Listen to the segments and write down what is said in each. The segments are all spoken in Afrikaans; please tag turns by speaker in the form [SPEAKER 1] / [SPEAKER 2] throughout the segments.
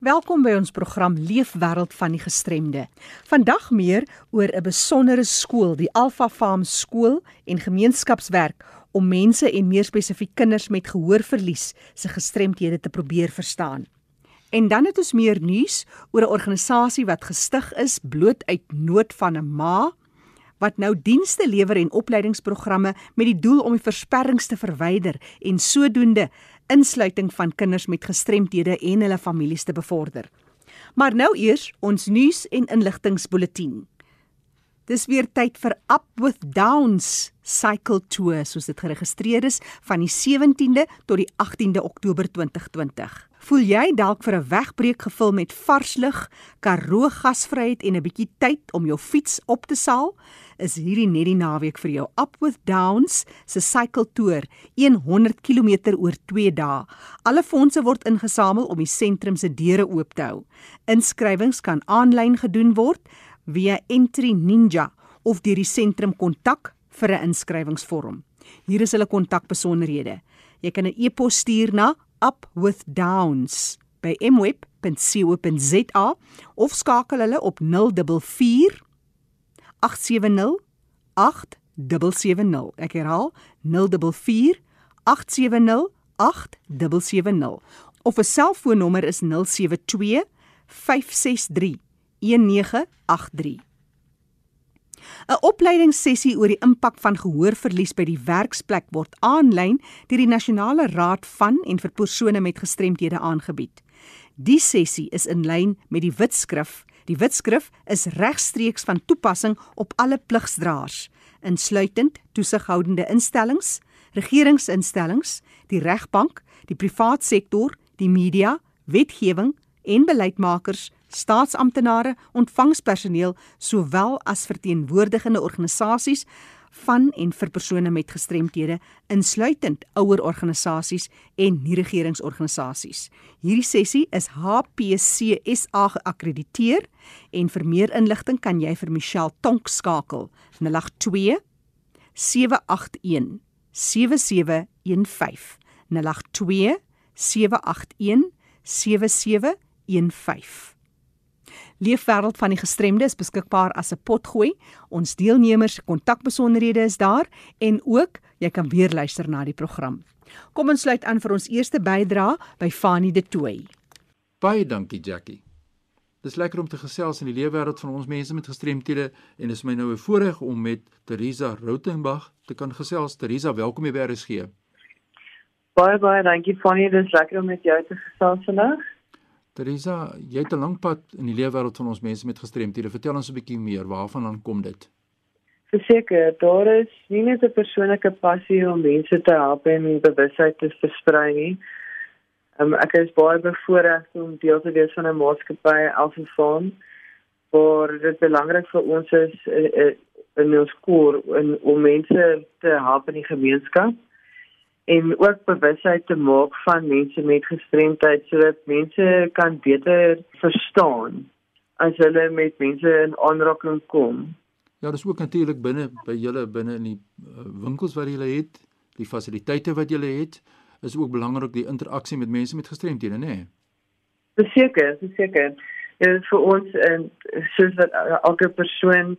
[SPEAKER 1] Welkom by ons program Leefwêreld van die Gestremde. Vandag meer oor 'n besondere skool, die Alpha Farm skool en gemeenskapswerk om mense en meer spesifiek kinders met gehoorverlies se gestremthede te probeer verstaan. En dan het ons meer nuus oor 'n organisasie wat gestig is bloot uit nood van 'n ma wat nou dienste lewer en opleidingsprogramme met die doel om die versperrings te verwyder en sodoende insluiting van kinders met gestremthede en hulle families te bevorder. Maar nou eers ons nuus en inligtingsbulletin. Dis weer tyd vir Up with Downs Cycle Tour soos dit geregistreer is van die 17de tot die 18de Oktober 2020. Voel jy dalk vir 'n wegbreek gevul met vars lug, karoo gasvryheid en 'n bietjie tyd om jou fiets op te saal? is hierdie net die naweek vir jou Up with Downs se cycle tour 100 km oor 2 dae. Alle fondse word ingesamel om die sentrum se deure oop te hou. Inskrywings kan aanlyn gedoen word via Entry Ninja of deur die sentrum kontak vir 'n inskrywingsvorm. Hier is hulle kontakbesonderhede. Jy kan 'n e-pos stuur na upwithdowns by mweb.co.za of skakel hulle op 044 870 8770. Ek herhaal 044 870 8770. Of 'n selfoonnommer is 072 563 1983. 'n Opleidingssessie oor die impak van gehoorverlies by die werksplek word aanlyn deur die Nasionale Raad van en vir persone met gestremthede aangebied. Die sessie is in lyn met die Witskrif Die wetskrif is regstreeks van toepassing op alle pligsdraers, insluitend toesighoudende instellings, regeringsinstellings, die regbank, die privaat sektor, die media, wetgewing en beleidsmakers, staatsamptenare, ontvangspersoneel sowel as verteenwoordigende organisasies van en vir persone met gestremthede insluitend ouer organisasies en nie-regeringsorganisasies. Hierdie sessie is HPCSA geakkrediteer en vir meer inligting kan jy vir Michelle Tonk skakel 082 781 7715 082 781 7715 Leefwêreld van die gestremde is beskikbaar as 'n potgooi. Ons deelnemers se kontakbesonderhede is daar en ook jy kan weer luister na die program. Kom ons sluit aan vir ons eerste bydra by Fanie De Tooy.
[SPEAKER 2] Baie dankie Jackie. Dis lekker om te gesels in die leefwêreld van ons mense met gestremthede en dit is my nou 'n voorreg om met Teresa Rautenbach te kan gesels. Teresa, welkom by RSG.
[SPEAKER 3] Baie baie dankie Fanie, dis lekker om met jou te gesels vandag.
[SPEAKER 2] Teresa, jy het 'n lang pad in die leefwêreld van ons mense met gestremthede. Vertel ons 'n bietjie meer, waarvan dan kom dit?
[SPEAKER 3] Verseker, daar is nie net 'n persoonlike passie om mense te help en bewustheid te versprei nie. Um, ek is baie bevoorreg om deel te wees van 'n maatskappy Alfafon waar dit belangrik vir ons is uh, uh, in ons koor om mense te help in die gemeenskap en ook bewusheid te maak van mense met gestremdheid sodat mense kan beter verstaan as hulle met mense in aanraking kom.
[SPEAKER 2] Ja, dis ook natuurlik binne by julle binne in die uh, winkels wat julle het, die fasiliteite wat julle het, is ook belangrik die interaksie met mense met gestremdhede, nê? Nee?
[SPEAKER 3] Verseker, verseker. Dit is vir ons en soos wat elke persoon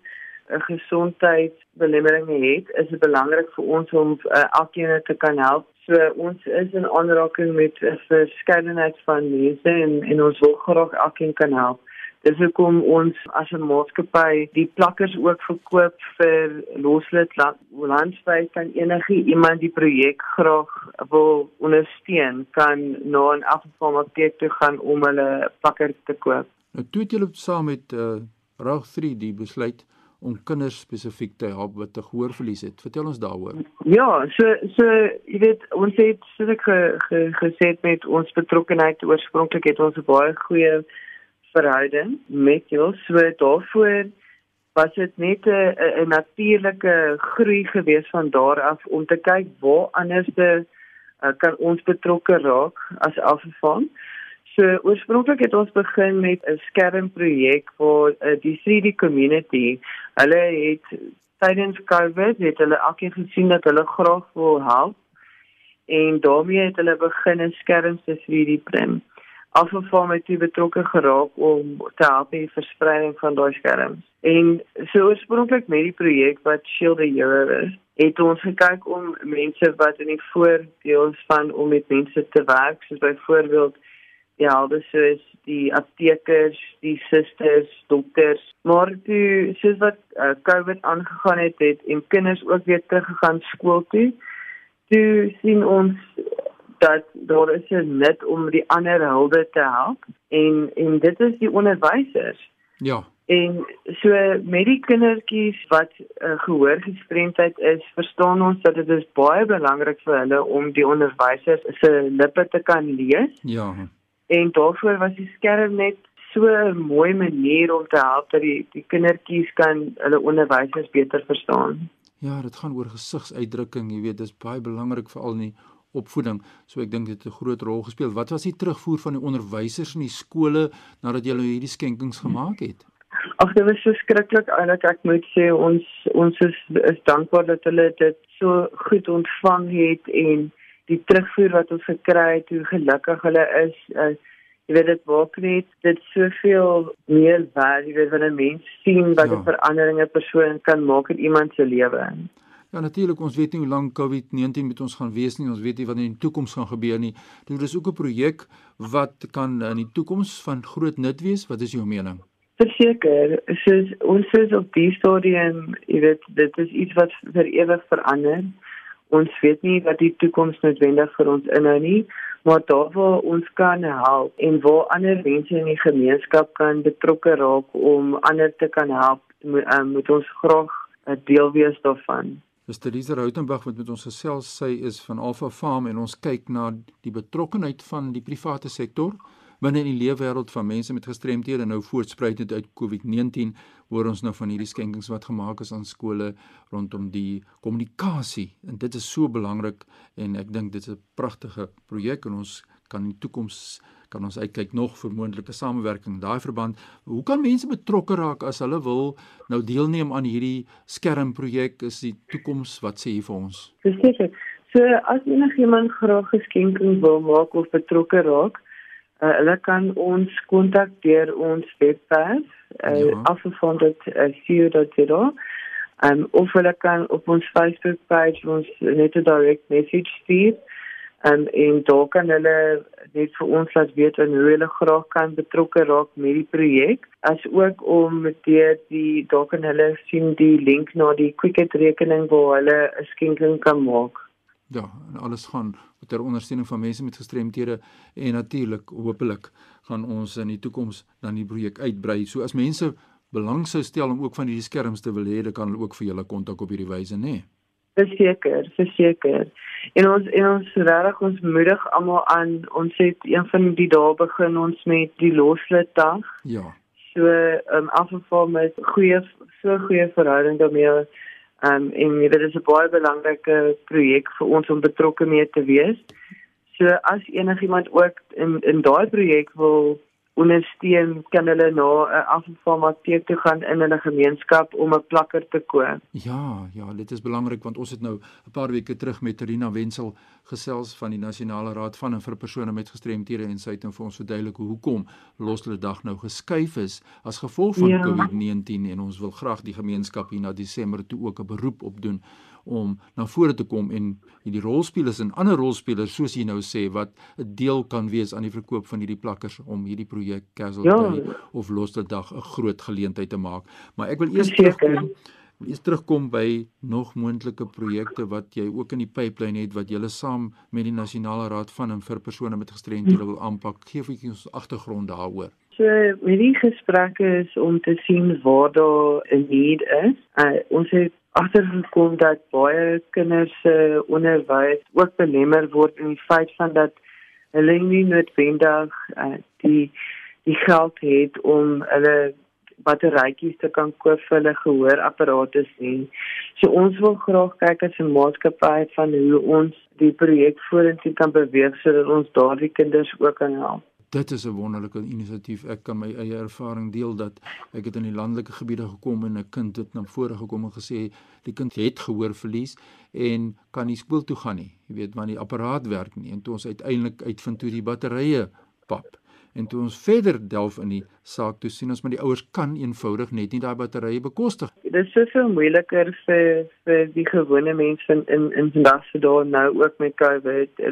[SPEAKER 3] 'n gesondheidsbelemmering het, is dit belangrik vir ons om uh, elkeen te kan help. So ons is in aanraking met 'n verskeidenheid van mense en en ons wil graag elkeen kan help. Dis hoekom ons as 'n maatskappy die plakkers ook verkoop vir loslid landwyd kan enige iemand die projek graag wil ondersteun kan na 'n afvalmaatjie toe gaan om hulle plakker te koop.
[SPEAKER 2] Nou toe het julle saam met uh, Raag 3 die besluit om kinders spesifiek te help wat te gehoorverlies het. Vertel ons daaroor.
[SPEAKER 3] Ja, so so jy weet ons het soos ek ge, ge, gesê het met ons betrokkenheid oorspronklik het ons 'n baie goeie verhouding met julle. So daarvoor was dit net 'n 'n natuurlike groei gewees van daar af om te kyk waar anderste uh, kan ons betrokke raak as afvang. So oorspronklik het ons begin met 'n skermprojek vir uh, die 3D community. Hulle het tydens COVID het hulle elkeen gesien dat hulle graag wil help en daarmee het hulle begin 'n skerm te 3D print. afval met die betrokke geraak om te help in die verspreiding van daai skerms. En so oorspronklik met die projek wat Shield the Hero is, het ons gekyk om mense wat in die voordeel van om met mense te werk, soos byvoorbeeld ja, dis soos die aptekers, die susters, dokters, maar toe soos wat uh, COVID aangegaan het, het en kinders ook weer teruggegaan skool toe. Toe sien ons dat daar is 'n net om die ander hulde te help en en dit is die onderwysers.
[SPEAKER 2] Ja.
[SPEAKER 3] En so met die kindertjies wat uh, gehoorgestremdheid is, verstaan ons dat dit is baie belangrik vir hulle om die onderwysers se lippe te kan lees.
[SPEAKER 2] Ja.
[SPEAKER 3] En daarvoor was die skerm net so 'n mooi manier om te help dat die die kindertjies kan hulle onderwysers beter verstaan.
[SPEAKER 2] Ja, dit gaan oor gesigsuitdrukking, jy weet, dis baie belangrik veral in die opvoeding. So ek dink dit het 'n groot rol gespeel. Wat was die terugvoer van die onderwysers in die skole nadat julle hierdie skenkings gemaak het?
[SPEAKER 3] Ag, dit was so skrikkelik eintlik. Ek moet sê ons ons is is dankbaar dat hulle dit so goed ontvang het en die terugvoer wat ons gekry het, hoe gelukkig hulle is. Uh, jy weet dit maak net dit soveel meer werd, jy weet wanneer mens sien wat 'n ja. verandering 'n persoon kan maak in iemand se lewe.
[SPEAKER 2] Ja natuurlik, ons weet nie hoe lank COVID-19 met ons gaan wees nie. Ons weet nie wat in die toekoms gaan gebeur nie. Dit is ook 'n projek wat kan in die toekoms van groot nut wees. Wat is jou mening?
[SPEAKER 3] Verseker, soos ons is op die stadium, jy weet, dit is iets wat vir ewig verander. Ons weet nie wat die toekoms noodwendig vir ons inhou nie, maar daar waar ons kan help en waar ander mense in die gemeenskap kan betrokke raak om ander te kan help, moet, um, moet ons graag 'n deel wees daarvan.
[SPEAKER 2] Dis Teresa Rautenbach wat met ons gesels. Sy is van Alpha Farm en ons kyk na die betrokkenheid van die private sektor binne in die leefwêreld van mense met gestremthede nou voortspruitend uit COVID-19 hoor ons nou van hierdie skenkings wat gemaak is aan skole rondom die kommunikasie. En dit is so belangrik en ek dink dit is 'n pragtige projek en ons kan in die toekoms kan ons uitkyk nog vir moontlike samewerking daai verband. Hoe kan mense betrokke raak as hulle wil nou deelneem aan hierdie skermprojek? Is die toekoms wat sê hier vir ons?
[SPEAKER 3] Presies so as enigiemand graag geskenking wil maak of betrokke raak Uh, hulle kan ons kontak deur ons webwerf uh, ja. afgefondet.co.za uh, um, of hulle kan op ons Facebook page ons net 'n direct message stuur um, en daar kan hulle net vir ons laat weet hoe hulle graag kan betrokke raak met die projek as ook om deur die daar kan hulle sien die link na die Quicket rekening waar hulle 'n skenking kan maak.
[SPEAKER 2] Ja, en alles gaan ter ondersteuning van mense met gestremthede en natuurlik hopelik gaan ons in die toekoms dan die projek uitbrei. So as mense belang sou stel om ook van hierdie skerms te wil hê, dan kan hulle ook vir julle kontak op hierdie wyse, nê? Nee?
[SPEAKER 3] Verseker, verseker. En ons en ons regtig ons moedig almal aan. Ons het een van die dae begin ons met die loslit dag.
[SPEAKER 2] Ja.
[SPEAKER 3] So, ehm um, afval met goeie so goeie verhouding daarmee Um, en dit is 'n baie belangrike projek vir ons om betrokke mee te wees. So as enigiemand ook in in daai projek wil ondersteun, kan hulle na 'n afvalmaatjie toe gaan in hulle gemeenskap om 'n plakker te koop.
[SPEAKER 2] Ja, ja, dit is belangrik want ons het nou 'n paar weke terug met Rina Wenzel gesels van die Nasionale Raad van en vir persone met gestremthede en sy het nou vir ons verduidelik hoekom Loslede Dag nou geskuif is as gevolg van ja. COVID-19 en ons wil graag die gemeenskap hier na Desember toe ook 'n beroep op doen om na vore te kom en hierdie rolspelers en ander rolspelers soos jy nou sê wat 'n deel kan wees aan die verkoop van hierdie plakkers om hierdie projek Castle ja. Of Loste Dag 'n groot geleentheid te maak. Maar ek wil eers terugkom eers terugkom by nog moontlike projekte wat jy ook in die pipeline het wat jy saam met die Nasionale Raad van en vir persone met gestremthede wil aanpak. Geef ek ons agtergrond daaroor.
[SPEAKER 3] So, met die gesprekke is om te sien waar daar 'n need is. Uh, ons het agtergekom dat baie kinders se uh, onderwys ook belemmer word in die feit van dat hulle nie noodwendig uh, die die geld het om hulle batterytjies te kan koop vir hulle gehoorapparate sien. So ons wil graag kyk as 'n maatskappy van hoe ons die projek vorentoe kan beweeg sodat ons daardie kinders ook kan help
[SPEAKER 2] dit is 'n wonderlike inisiatief. Ek kan my eie ervaring deel dat ek het in die landelike gebiede gekom en 'n kind het na vore gekom en gesê die kind het gehoorverlies en kan nie skool toe gaan nie. Jy weet, want die apparaat werk nie en toe ons uiteindelik uitvind hoe die batterye pap En toe ons verder delf in die saak, toe sien ons maar die ouers kan eenvoudig net nie daai batterye bekostig.
[SPEAKER 3] Dit is soveel moeiliker vir vir die gewone mense in in in vandag se dae nou ook met COVID.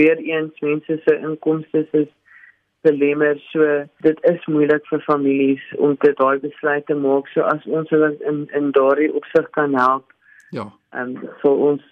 [SPEAKER 3] Weer eens mense se inkomste is belemmer. So dit is moeilik vir families om dit daai besluit te maak. So as ons hulle in in daardie opsig kan help.
[SPEAKER 2] Ja.
[SPEAKER 3] En vir ons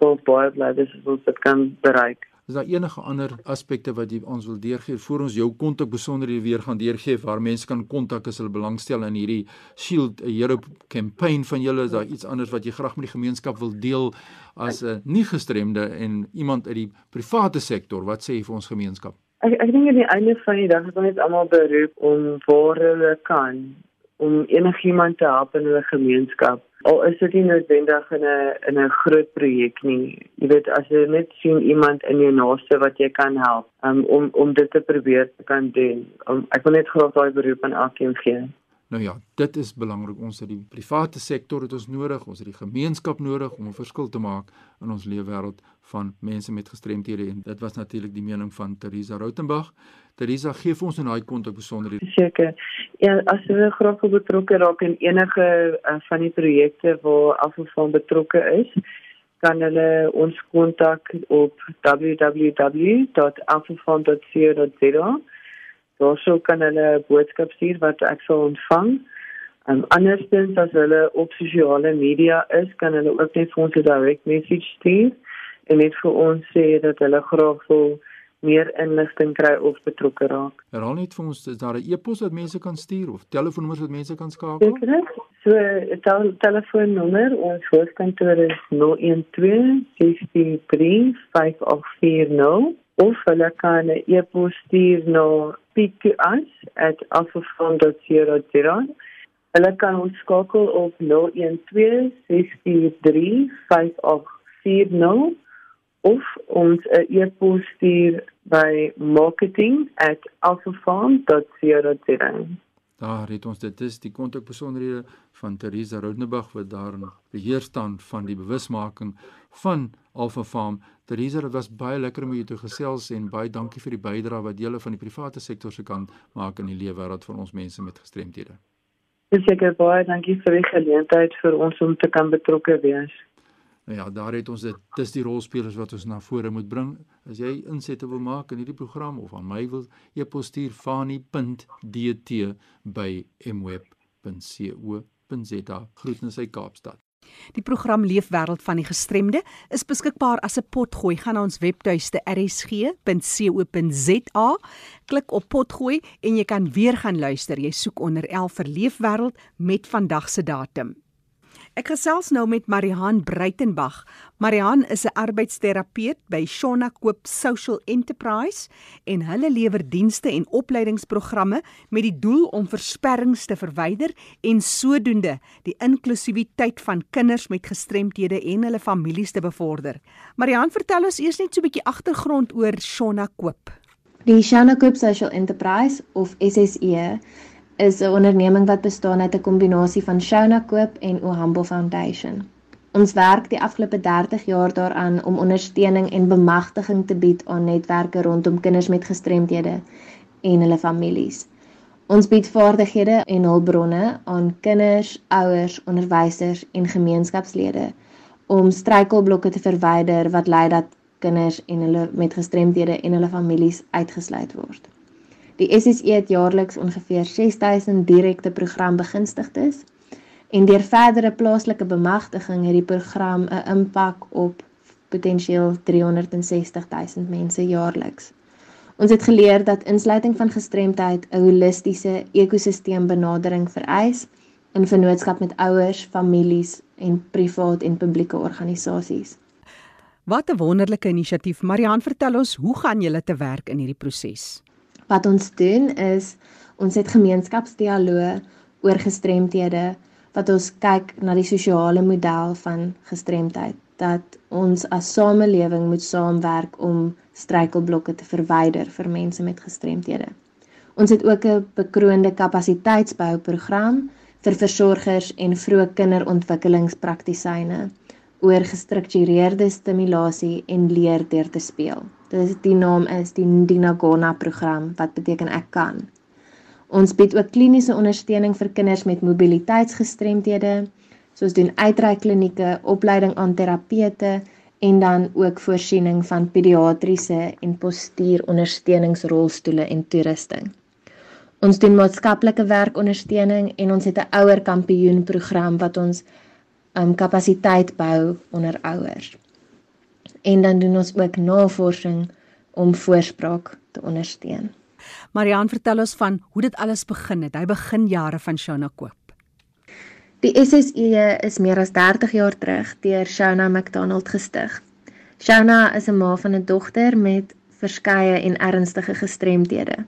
[SPEAKER 3] vir baie bly dis ons dit kan bereik.
[SPEAKER 2] Is daar enige ander aspekte wat jy ons wil deurgee? Voor ons jou kontak besonderhede weer gaan deurgee waar mense kan kontak as hulle belangstel in hierdie Shield Europe campaign van julle. Is daar iets anders wat jy graag met die gemeenskap wil deel as 'n nie gestremde en iemand uit die private sektor? Wat sê jy vir ons gemeenskap?
[SPEAKER 3] Ek ek dink die einde van die dag is ons almal beroep om waar hulle kan om enigiemand te help in hulle gemeenskap. Al is dit nie noodwendig in 'n in 'n groot projek nie. Jy weet as jy net sien iemand in jou naaste wat jy kan help um, om om dit te probeer te kan doen. Um, ek wil net graag daai beroep aan elkeen gee.
[SPEAKER 2] Nou ja, dit is belangrik. Ons het die private sektor het ons nodig, ons het die gemeenskap nodig om 'n verskil te maak in ons leefwêreld van mense met gestremthede en dit was natuurlik die mening van Teresa Rautenbach. Teresa, gee vir ons 'n daai kontak besonderhede.
[SPEAKER 3] Seker. Ja, as jy graag betrokke raak in enige uh, van die projekte waar afval betrokke is, kan hulle ons kontak op www.afvalfond.co.za Daarso kan hulle 'n boodskap stuur wat ek sal ontvang. En andersins as hulle op sosiale media is, kan hulle ook net vir ons 'n direct message stuur en net vir ons sê dat hulle graag wil meer inligting kry of betrokke raak.
[SPEAKER 2] Herhaal net vir ons, is daar 'n e-pos wat mense kan stuur of telefoonnommers wat mense kan skakel?
[SPEAKER 3] Seker. So, die tel telefoonnommer ons hoofkantoor is 012 633 5840 of hulle kan 'n e-pos stuur na speak2us@alphafund.co.za. Hulle kan ons skakel op 012 643 5840 of ons 'n e-pos stuur by marketing@alphafund.co.za.
[SPEAKER 2] Daar het ons dit is die kontakbesonderhede van Theresa Rodenbach wat daar in beheer staan van die bewusmaking van Alpha Farm. Theresa, dit was baie lekker om jou te gesels en baie dankie vir die bydrae wat jy van die private sektor se kant maak in die leefwêreld van ons mense met gestremthede.
[SPEAKER 3] Seker baie dankie vir die geleentheid vir ons om te kan betrokke wees.
[SPEAKER 2] Nou ja, daar het ons dit. Dis die rolspelers wat ons na vore moet bring. As jy insette wil maak in hierdie program of aan my wil e-pos stuur fani.dt@mweb.co.za. Groetens uit Kaapstad.
[SPEAKER 1] Die program Leefwêreld van die Gestremde is beskikbaar as 'n potgooi. Gaan na ons webtuiste rsg.co.za, klik op potgooi en jy kan weer gaan luister. Jy soek onder 11 vir Leefwêreld met vandag se datum. Ek gesels nou met Marihan Breitenberg. Marihan is 'n arbeidsterapeut by Shona Koop Social Enterprise en hulle lewer dienste en opleidingsprogramme met die doel om versperrings te verwyder en sodoende die inklusiwiteit van kinders met gestremthede en hulle families te bevorder. Marihan, vertel ons eers net so 'n bietjie agtergrond oor Shona Koop.
[SPEAKER 4] Die Shona Koop Social Enterprise of SSE is 'n onderneming wat bestaan uit 'n kombinasie van Shona Koop en Ohambo Foundation. Ons werk die afgelope 30 jaar daaraan om ondersteuning en bemagtiging te bied aan netwerke rondom kinders met gestremthede en hulle families. Ons bied vaardighede en hulpbronne aan kinders, ouers, onderwysers en gemeenskapslede om struikelblokke te verwyder wat lei dat kinders en hulle met gestremthede en hulle families uitgesluit word. Die SSE het jaarliks ongeveer 6000 direkte programbegunstigdes en deur verdere plaaslike bemagtiging het die program 'n impak op potensieel 360 000 mense jaarliks. Ons het geleer dat insluiting van gestremdheid 'n holistiese ekosisteembenadering vereis in vennootskap met ouers, families en privaat en publieke organisasies.
[SPEAKER 1] Wat 'n wonderlike inisiatief. Marian, vertel ons, hoe gaan julle te werk in hierdie proses?
[SPEAKER 4] Wat ons doen is ons het gemeenskapsdialoog oor gestremthede wat ons kyk na die sosiale model van gestremdheid dat ons as samelewing moet saamwerk om struikelblokke te verwyder vir mense met gestremthede. Ons het ook 'n bekroonde kapasiteitsbouprogram vir versorgers en vroeë kinderontwikkelingspraktisyne oor gestruktureerde stimulasie en leer deur te speel. Dit is die naam is die Dinagona program wat beteken ek kan. Ons bied ook kliniese ondersteuning vir kinders met mobiliteitsgestremthede, soos doen uitreikklinieke, opleiding aan terapeute en dan ook voorsiening van pediatriese en postuurondersteuningsrolstoele en toerusting. Ons doen maatskaplike werkondersteuning en ons het 'n ouer kampioen program wat ons um kapasiteit bou onder ouers. En dan doen ons ook navorsing om voorspraak te ondersteun.
[SPEAKER 1] Marian vertel ons van hoe dit alles begin het. Hy begin jare van Shona koop.
[SPEAKER 4] Die SSE is meer as 30 jaar terug deur Shona McDonald gestig. Shona is 'n ma van 'n dogter met verskeie en ernstige gestremthede.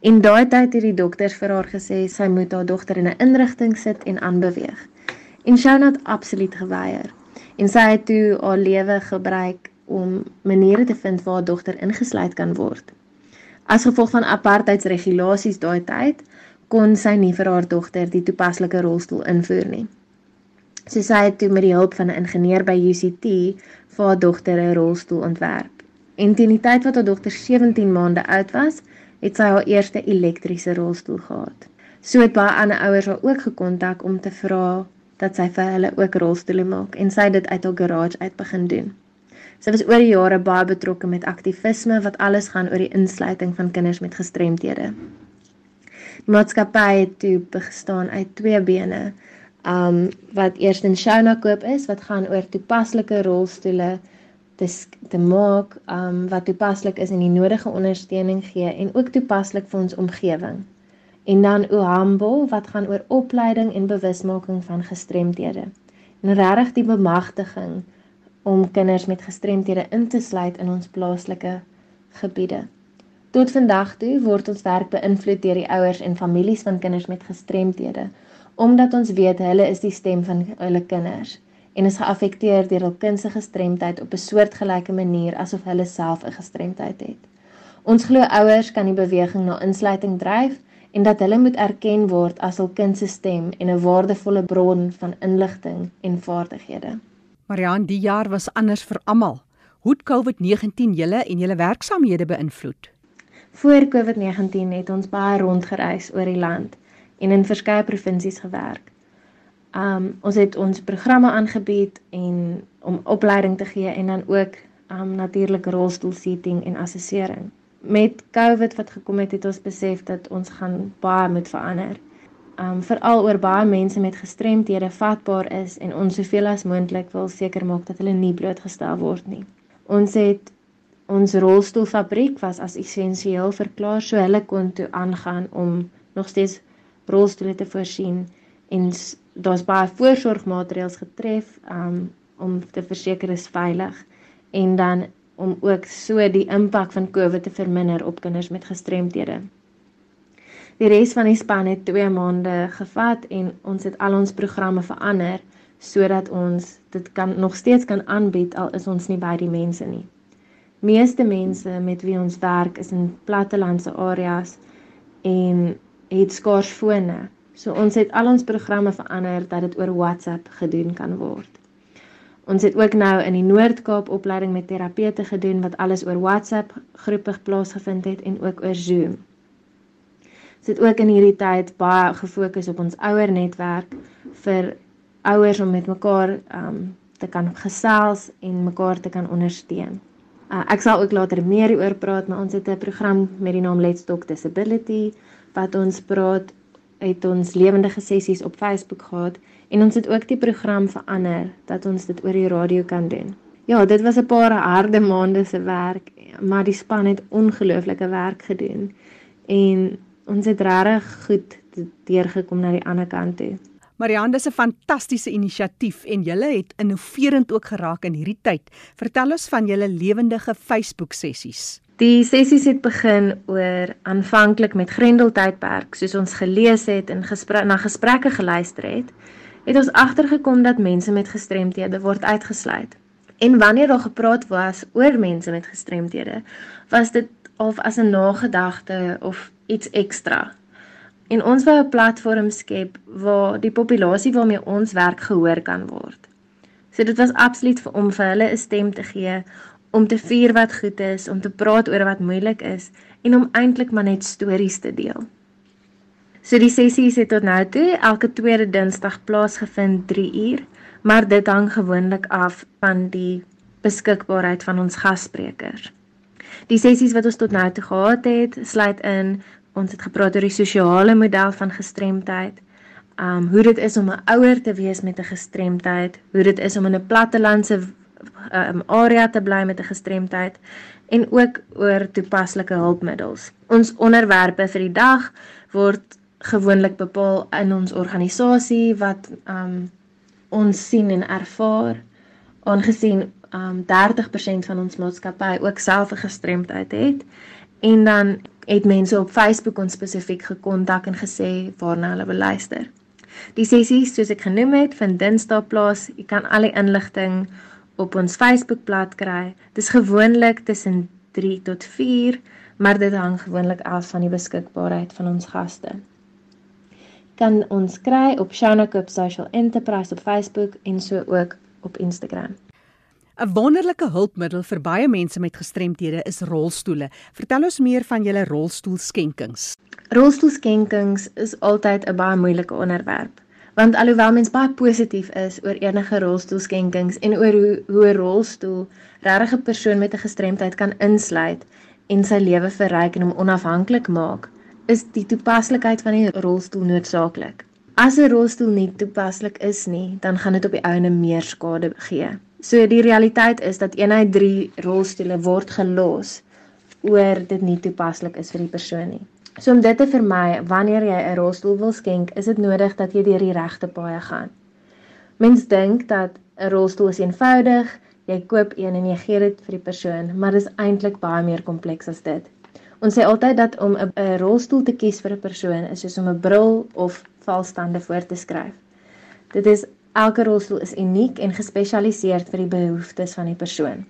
[SPEAKER 4] En daai tyd het die dokters vir haar gesê sy moet haar dogter in 'n inrigting sit en aanbeweeg. En Shona het absoluut geweier. En sy het toe haar lewe gebruik om maniere te vind waar haar dogter ingesluit kan word. As gevolg van apartheidsregulasies daai tyd, kon sy nie vir haar dogter die toepaslike rolstoel invoer nie. So sy het toe met die hulp van 'n ingenieur by UCT vir haar dogter 'n rolstoel ontwerp. En teen die tyd wat haar dogter 17 maande oud was, het sy haar eerste elektriese rolstoel gehad. So het baie ander ouers haar ook gekontak om te vra dat sy vir hulle ook rolstoele maak en sy het dit uit haar garage uit begin doen. Sy was oor die jare baie betrokke met aktivisme wat alles gaan oor die insluiting van kinders met gestremthede. Die maatskappy het toe bestaan uit twee bene. Um wat eers in Shona koop is wat gaan oor toepaslike rolstoele te te maak um wat toepaslik is en die nodige ondersteuning gee en ook toepaslik vir ons omgewing. En dan Uhambo wat gaan oor opleiding en bewusmaking van gestremthede. En regtig die bemagtiging om kinders met gestremthede in te sluit in ons plaaslike gebiede. Tot vandag toe word ons werk beïnvloed deur die ouers en families van kinders met gestremthede, omdat ons weet hulle is die stem van hulle kinders en is geaffekteer deur hul kind se gestremdheid op 'n soortgelyke manier asof hulle self 'n gestremdheid het. Ons glo ouers kan die beweging na insluiting dryf en dat hulle moet erken word as hul kind se stem en 'n waardevolle bron van inligting en vaardighede.
[SPEAKER 1] Marian, die jaar was anders vir almal. Hoe het COVID-19 julle en julle werksamehede beïnvloed?
[SPEAKER 4] Voor COVID-19 het ons baie rondgereis oor die land en in verskeie provinsies gewerk. Um ons het ons programme aangebied en om opleiding te gee en dan ook um natuurlik rolstoelseating en assessering. Met COVID wat gekom het, het ons besef dat ons gaan baie moet verander um veral oor baie mense met gestremthede vatbaar is en ons soveel as moontlik wil seker maak dat hulle nie blootgestel word nie. Ons het ons rolstoelfabriek was as essensieel verklaar so hulle kon toe aangaan om nog steeds rolstoele te voorsien en daar's baie voorsorgmaatreëls getref um om te verseker is veilig en dan om ook so die impak van COVID te verminder op kinders met gestremthede. Die res van die span het 2 maande gevat en ons het al ons programme verander sodat ons dit kan nog steeds kan aanbied al is ons nie by die mense nie. Meeste mense met wie ons werk is in plattelandse areas en het skaars fone. So ons het al ons programme verander dat dit oor WhatsApp gedoen kan word. Ons het ook nou in die Noord-Kaap opleiding met terapeute gedoen wat alles oor WhatsApp groepe plaasgevind het en ook oor Zoom sit ook in hierdie tyd baie gefokus op ons ouer netwerk vir ouers om met mekaar um te kan gesels en mekaar te kan ondersteun. Uh, ek sal ook later meer hieroor praat, maar ons het 'n program met die naam Let's Talk Disability wat ons praat het ons lewendige sessies op Facebook gehad en ons het ook die program verander dat ons dit oor die radio kan doen. Ja, dit was 'n paar harde maande se werk, maar die span het ongelooflike werk gedoen. En ons het regtig goed deurgekom na die ander kant toe.
[SPEAKER 1] Marianne, dis 'n fantastiese inisiatief en julle het innoverend ook geraak in hierdie tyd. Vertel ons van julle lewendige Facebook sessies.
[SPEAKER 4] Die sessies het begin oor aanvanklik met Grendeltydperk, soos ons gelees het en gespre na gesprekke geluister het, het ons agtergekom dat mense met gestremthede word uitgesluit. En wanneer daar gepraat was oor mense met gestremthede, was dit of as 'n nagedagte of iets ekstra. En ons wou 'n platform skep waar die populasie waarmee ons werk gehoor kan word. So dit was absoluut vir om vir hulle 'n stem te gee om te vier wat goed is, om te praat oor wat moeilik is en om eintlik maar net stories te deel. So die sessies het tot nou toe elke tweede Dinsdag plaasgevind 3 uur, maar dit hang gewoonlik af van die beskikbaarheid van ons gassprekers. Die sessies wat ons tot nou toe gehad het, sluit in ons het gepraat oor die sosiale model van gestremdheid, um hoe dit is om 'n ouer te wees met 'n gestremdheid, hoe dit is om in 'n plattelandse um area te bly met 'n gestremdheid en ook oor toepaslike hulpmiddels. Ons onderwerpe vir die dag word gewoonlik bepaal in ons organisasie wat um ons sien en ervaar aangesien um 30% van ons maatskappy ook self 'n gestremdheid het en dan het mense op Facebook ons spesifiek gekontak en gesê waarna hulle wil luister. Die sessies soos ek genoem het, vind Dinsdae plaas. Jy kan al die inligting op ons Facebookblad kry. Dis gewoonlik tussen 3 tot 4, maar dit hang gewoonlik af van die beskikbaarheid van ons gaste. Kan ons kry op Shanakup Social Enterprise op Facebook en so ook op Instagram.
[SPEAKER 1] 'n Wonderlike hulpmiddel vir baie mense met gestremthede is rolstoele. Vertel ons meer van julle rolstoelskenkings.
[SPEAKER 4] Rolstoelskenkings is altyd 'n baie moeilike onderwerp, want alhoewel mens baie positief is oor enige rolstoelskenkings en oor hoe hoe 'n rolstoel regtig 'n persoon met 'n gestremdheid kan insluit en sy lewe verryk en hom onafhanklik maak, is die toepaslikheid van die rolstoel noodsaaklik. As 'n rolstoel nie toepaslik is nie, dan gaan dit op die ouene meer skade gee. So die realiteit is dat eenheid 3 rolstoele word gelos oor dit nie toepaslik is vir die persoon nie. So om dit te vermy, wanneer jy 'n rolstoel wil skenk, is dit nodig dat jy deur die regte paaie gaan. Mens dink dat 'n rolstoel is eenvoudig, jy koop een en jy gee dit vir die persoon, maar dit is eintlik baie meer kompleks as dit. Ons sê altyd dat om 'n rolstoel te kies vir 'n persoon is soos om 'n bril of valstande voor te skryf. Dit is elke rolstoel is uniek en gespesialiseer vir die behoeftes van die persoon.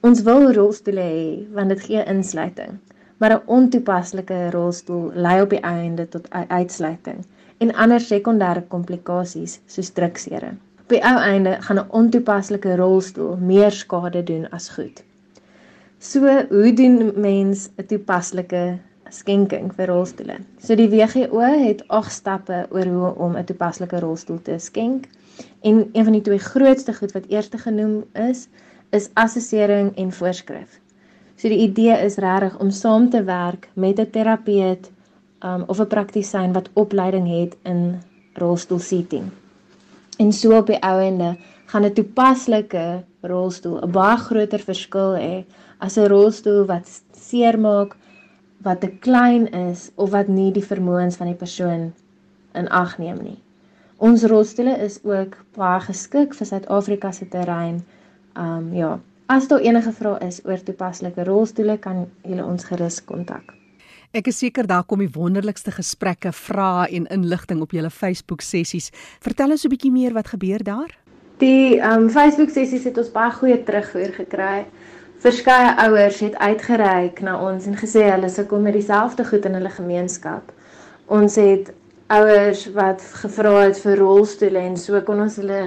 [SPEAKER 4] Ons wil rolstoele hê want dit gee insluiting maar 'n ontoepaslike rolstoel lei op die einde tot uitsluiting en ander sekondêre komplikasies soos druksere. Op die ou einde gaan 'n ontoepaslike rolstoel meer skade doen as goed. So, hoe doen mens 'n toepaslike skenking vir rolstoele? So die WGO het 8 stappe oor hoe om 'n toepaslike rolstoel te skenk. En een van die twee grootste goed wat eers genoem is, is assessering en voorskrif. So die idee is regtig om saam te werk met 'n terapeut um, of 'n praktisyn wat opleiding het in rolstoelseating. En so op die ouende gaan 'n toepaslike rolstoel 'n baie groter verskil hê as 'n rolstoel wat seermaak, wat te klein is of wat nie die vermoëns van die persoon in ag neem nie. Ons rolstoele is ook baie geskik vir Suid-Afrika se terrein. Um ja, As daar enige vrae is oor toepaslike rolstoele, kan julle ons gerus kontak.
[SPEAKER 1] Ek is seker daar kom die wonderlikste gesprekke, vrae en inligting op julle Facebook sessies. Vertel ons 'n bietjie meer wat gebeur daar.
[SPEAKER 4] Die um Facebook sessies het ons baie goeie terugvoer gekry. Verskeie ouers het uitgereik na ons en gesê hulle sukkel met dieselfde goed in hulle gemeenskap. Ons het ouers wat gevra het vir rolstoele en so kon ons hulle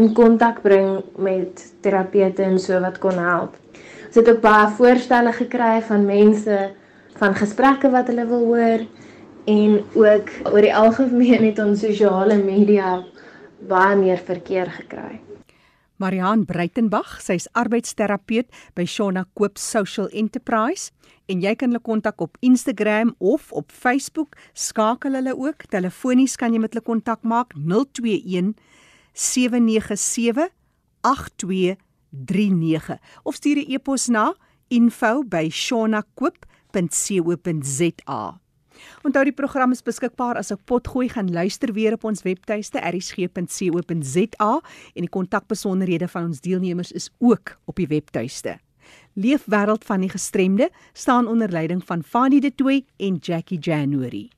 [SPEAKER 4] in kontak bring met terapeute en so wat kon help. Ons het ook baie voorstelle gekry van mense van gesprekke wat hulle wil hoor en ook oor die algemeen het ons sosiale media baie meer verkeer gekry.
[SPEAKER 1] Marian Breitenberg, sy's arbeidsterapeut by Shona Koop Social Enterprise en jy kan hulle kontak op Instagram of op Facebook. Skakel hulle ook. Telefonies kan jy met hulle kontak maak 021 0765368239 of stuur 'n e-pos na info@shanakoop.co.za. Onthou die program is beskikbaar as 'n potgooi gaan luister weer op ons webtuiste erisg.co.za en die kontakbesonderhede van ons deelnemers is ook op die webtuiste. Leefwêreld van die gestremde staan onder leiding van Fanie De Tooy en Jackie January.